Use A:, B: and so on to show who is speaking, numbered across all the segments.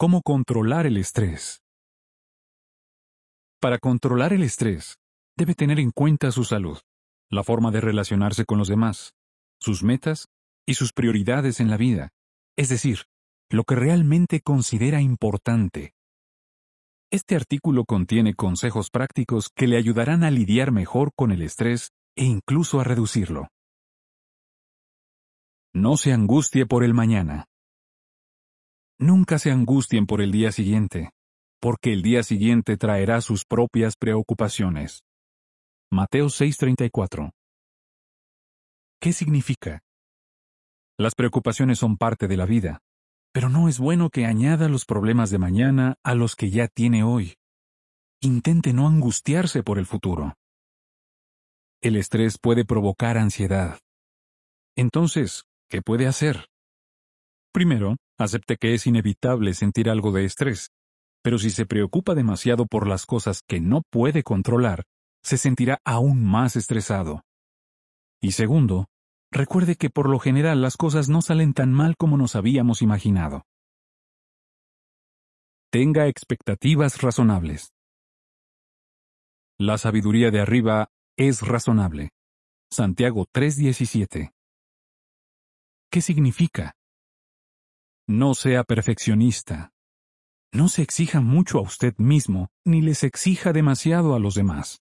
A: Cómo controlar el estrés. Para controlar el estrés, debe tener en cuenta su salud, la forma de relacionarse con los demás, sus metas y sus prioridades en la vida, es decir, lo que realmente considera importante. Este artículo contiene consejos prácticos que le ayudarán a lidiar mejor con el estrés e incluso a reducirlo. No se angustie por el mañana. Nunca se angustien por el día siguiente, porque el día siguiente traerá sus propias preocupaciones. Mateo 6:34 ¿Qué significa? Las preocupaciones son parte de la vida, pero no es bueno que añada los problemas de mañana a los que ya tiene hoy. Intente no angustiarse por el futuro. El estrés puede provocar ansiedad. Entonces, ¿qué puede hacer? Primero, acepte que es inevitable sentir algo de estrés, pero si se preocupa demasiado por las cosas que no puede controlar, se sentirá aún más estresado. Y segundo, recuerde que por lo general las cosas no salen tan mal como nos habíamos imaginado. Tenga expectativas razonables. La sabiduría de arriba es razonable. Santiago 3:17. ¿Qué significa? No sea perfeccionista. No se exija mucho a usted mismo, ni les exija demasiado a los demás.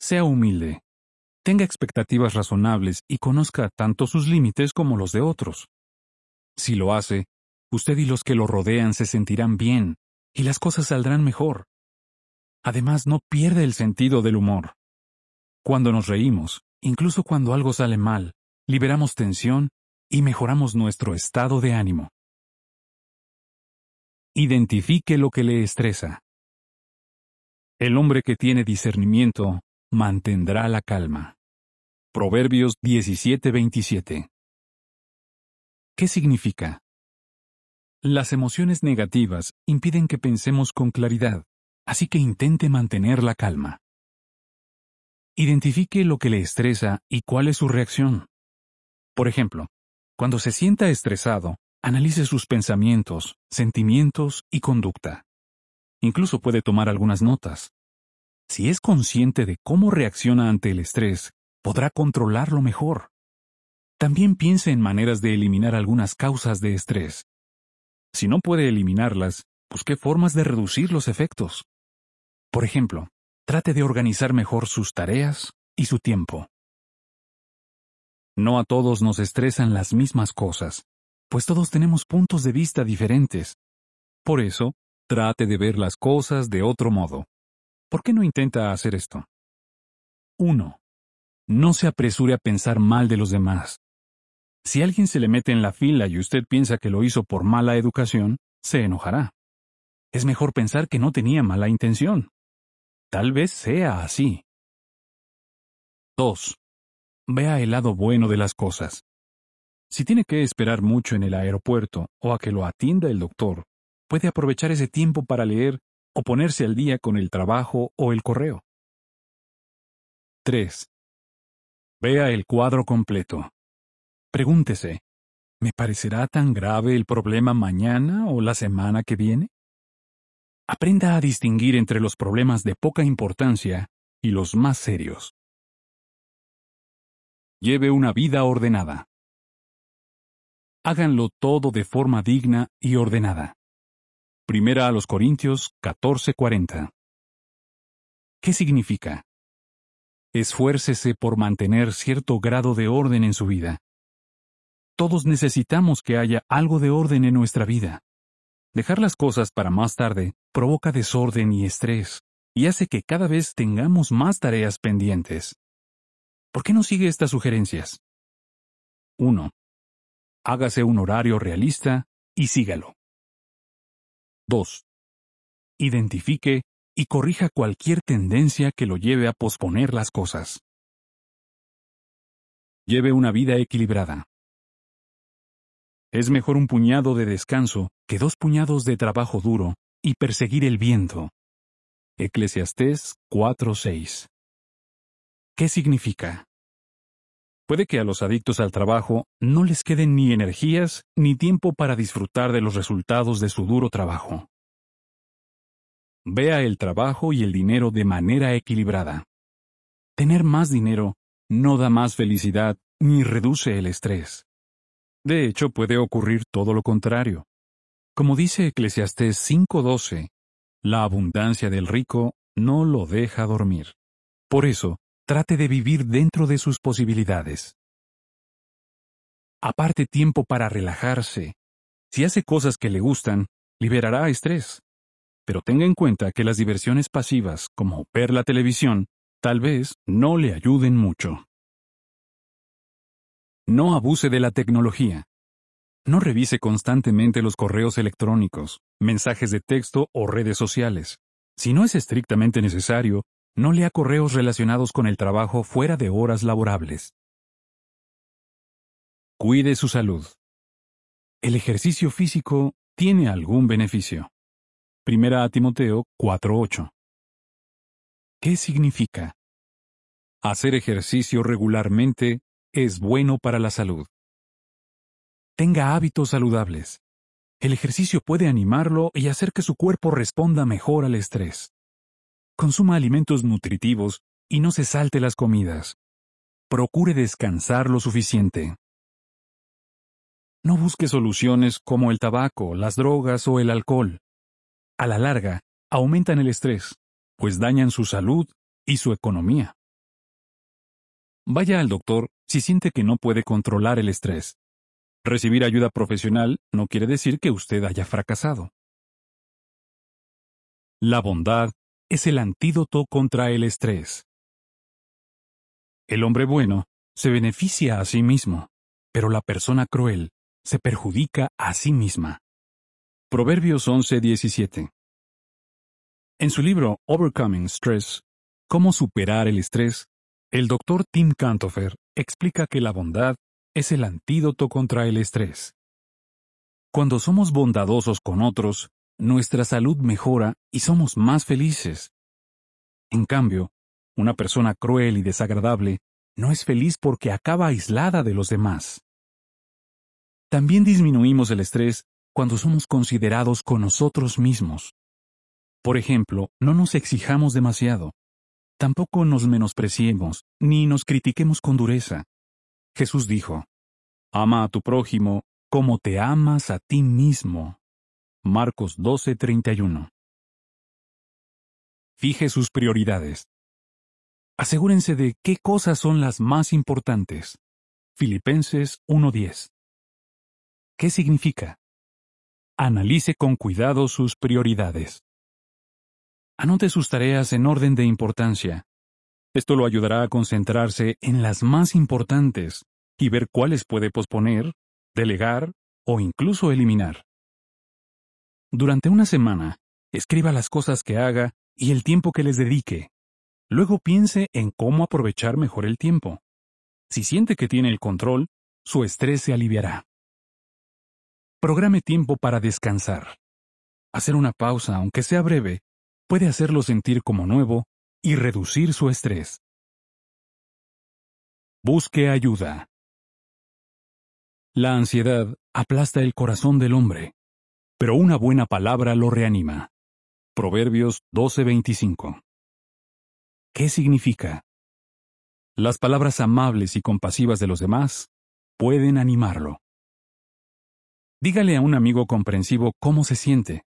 A: Sea humilde. Tenga expectativas razonables y conozca tanto sus límites como los de otros. Si lo hace, usted y los que lo rodean se sentirán bien, y las cosas saldrán mejor. Además, no pierde el sentido del humor. Cuando nos reímos, incluso cuando algo sale mal, liberamos tensión y mejoramos nuestro estado de ánimo. Identifique lo que le estresa. El hombre que tiene discernimiento mantendrá la calma. Proverbios 17:27. ¿Qué significa? Las emociones negativas impiden que pensemos con claridad, así que intente mantener la calma. Identifique lo que le estresa y cuál es su reacción. Por ejemplo, cuando se sienta estresado, analice sus pensamientos, sentimientos y conducta. Incluso puede tomar algunas notas. Si es consciente de cómo reacciona ante el estrés, podrá controlarlo mejor. También piense en maneras de eliminar algunas causas de estrés. Si no puede eliminarlas, busque formas de reducir los efectos. Por ejemplo, trate de organizar mejor sus tareas y su tiempo. No a todos nos estresan las mismas cosas, pues todos tenemos puntos de vista diferentes. Por eso, trate de ver las cosas de otro modo. ¿Por qué no intenta hacer esto? 1. No se apresure a pensar mal de los demás. Si alguien se le mete en la fila y usted piensa que lo hizo por mala educación, se enojará. Es mejor pensar que no tenía mala intención. Tal vez sea así. 2. Vea el lado bueno de las cosas. Si tiene que esperar mucho en el aeropuerto o a que lo atienda el doctor, puede aprovechar ese tiempo para leer o ponerse al día con el trabajo o el correo. 3. Vea el cuadro completo. Pregúntese, ¿me parecerá tan grave el problema mañana o la semana que viene? Aprenda a distinguir entre los problemas de poca importancia y los más serios. Lleve una vida ordenada. Háganlo todo de forma digna y ordenada. Primera a los Corintios 14:40. ¿Qué significa? Esfuércese por mantener cierto grado de orden en su vida. Todos necesitamos que haya algo de orden en nuestra vida. Dejar las cosas para más tarde provoca desorden y estrés, y hace que cada vez tengamos más tareas pendientes. ¿Por qué no sigue estas sugerencias? 1. Hágase un horario realista y sígalo. 2. Identifique y corrija cualquier tendencia que lo lleve a posponer las cosas. Lleve una vida equilibrada. Es mejor un puñado de descanso que dos puñados de trabajo duro y perseguir el viento. Eclesiastés 4:6 ¿Qué significa? Puede que a los adictos al trabajo no les queden ni energías ni tiempo para disfrutar de los resultados de su duro trabajo. Vea el trabajo y el dinero de manera equilibrada. Tener más dinero no da más felicidad ni reduce el estrés. De hecho, puede ocurrir todo lo contrario. Como dice Eclesiastés 5:12, la abundancia del rico no lo deja dormir. Por eso, trate de vivir dentro de sus posibilidades. Aparte tiempo para relajarse. Si hace cosas que le gustan, liberará estrés. Pero tenga en cuenta que las diversiones pasivas, como ver la televisión, tal vez no le ayuden mucho. No abuse de la tecnología. No revise constantemente los correos electrónicos, mensajes de texto o redes sociales. Si no es estrictamente necesario, no lea correos relacionados con el trabajo fuera de horas laborables. Cuide su salud. El ejercicio físico tiene algún beneficio. Primera a Timoteo 4:8. ¿Qué significa? Hacer ejercicio regularmente es bueno para la salud. Tenga hábitos saludables. El ejercicio puede animarlo y hacer que su cuerpo responda mejor al estrés. Consuma alimentos nutritivos y no se salte las comidas. Procure descansar lo suficiente. No busque soluciones como el tabaco, las drogas o el alcohol. A la larga, aumentan el estrés, pues dañan su salud y su economía. Vaya al doctor si siente que no puede controlar el estrés. Recibir ayuda profesional no quiere decir que usted haya fracasado. La bondad es el antídoto contra el estrés. El hombre bueno se beneficia a sí mismo, pero la persona cruel se perjudica a sí misma. Proverbios 11:17 En su libro Overcoming Stress, Cómo superar el estrés, el doctor Tim Cantofer explica que la bondad es el antídoto contra el estrés. Cuando somos bondadosos con otros, nuestra salud mejora y somos más felices. En cambio, una persona cruel y desagradable no es feliz porque acaba aislada de los demás. También disminuimos el estrés cuando somos considerados con nosotros mismos. Por ejemplo, no nos exijamos demasiado. Tampoco nos menospreciemos, ni nos critiquemos con dureza. Jesús dijo, Ama a tu prójimo como te amas a ti mismo. Marcos 12:31 Fije sus prioridades. Asegúrense de qué cosas son las más importantes. Filipenses 1:10 ¿Qué significa? Analice con cuidado sus prioridades. Anote sus tareas en orden de importancia. Esto lo ayudará a concentrarse en las más importantes y ver cuáles puede posponer, delegar o incluso eliminar. Durante una semana, escriba las cosas que haga y el tiempo que les dedique. Luego piense en cómo aprovechar mejor el tiempo. Si siente que tiene el control, su estrés se aliviará. Programe tiempo para descansar. Hacer una pausa, aunque sea breve, puede hacerlo sentir como nuevo y reducir su estrés. Busque ayuda. La ansiedad aplasta el corazón del hombre, pero una buena palabra lo reanima. Proverbios 12:25. ¿Qué significa? Las palabras amables y compasivas de los demás pueden animarlo. Dígale a un amigo comprensivo cómo se siente.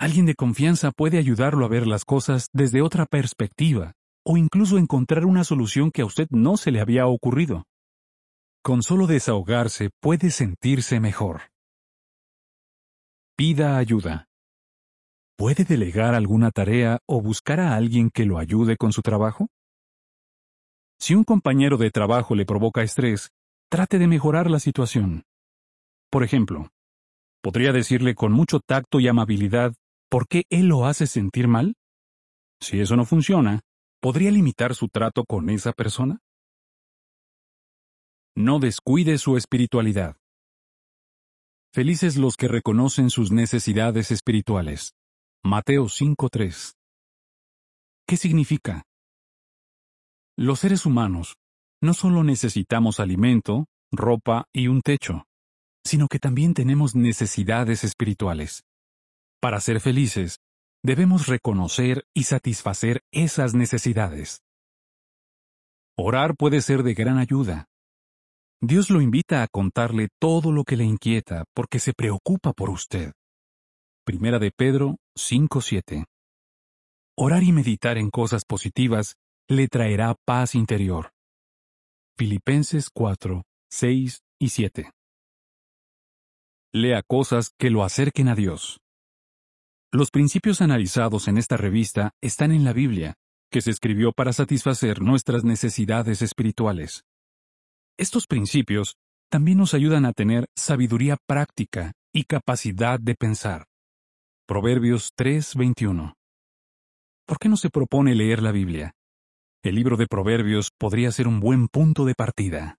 A: Alguien de confianza puede ayudarlo a ver las cosas desde otra perspectiva o incluso encontrar una solución que a usted no se le había ocurrido. Con solo desahogarse puede sentirse mejor. Pida ayuda. ¿Puede delegar alguna tarea o buscar a alguien que lo ayude con su trabajo? Si un compañero de trabajo le provoca estrés, trate de mejorar la situación. Por ejemplo, ¿podría decirle con mucho tacto y amabilidad por qué él lo hace sentir mal? Si eso no funciona, ¿podría limitar su trato con esa persona? No descuide su espiritualidad. Felices los que reconocen sus necesidades espirituales. Mateo 5.3. ¿Qué significa? Los seres humanos, no solo necesitamos alimento, ropa y un techo, sino que también tenemos necesidades espirituales. Para ser felices, debemos reconocer y satisfacer esas necesidades. Orar puede ser de gran ayuda. Dios lo invita a contarle todo lo que le inquieta porque se preocupa por usted. Primera de Pedro 5:7. Orar y meditar en cosas positivas le traerá paz interior. Filipenses 4, 6 y 7. Lea cosas que lo acerquen a Dios. Los principios analizados en esta revista están en la Biblia, que se escribió para satisfacer nuestras necesidades espirituales. Estos principios también nos ayudan a tener sabiduría práctica y capacidad de pensar. Proverbios 3:21 ¿Por qué no se propone leer la Biblia? El libro de Proverbios podría ser un buen punto de partida.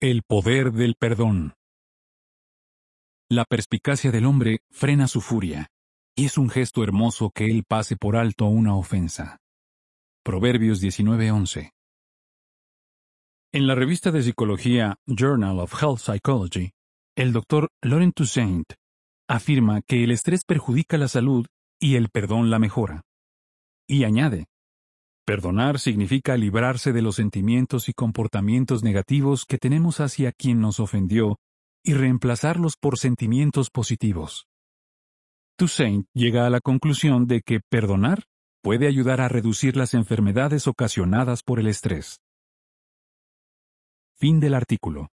A: El poder del perdón. La perspicacia del hombre frena su furia, y es un gesto hermoso que él pase por alto una ofensa. Proverbios 19:11. En la revista de psicología Journal of Health Psychology, el doctor Laurent Toussaint afirma que el estrés perjudica la salud y el perdón la mejora. Y añade, perdonar significa librarse de los sentimientos y comportamientos negativos que tenemos hacia quien nos ofendió y reemplazarlos por sentimientos positivos. Toussaint llega a la conclusión de que perdonar puede ayudar a reducir las enfermedades ocasionadas por el estrés. Fin del artículo.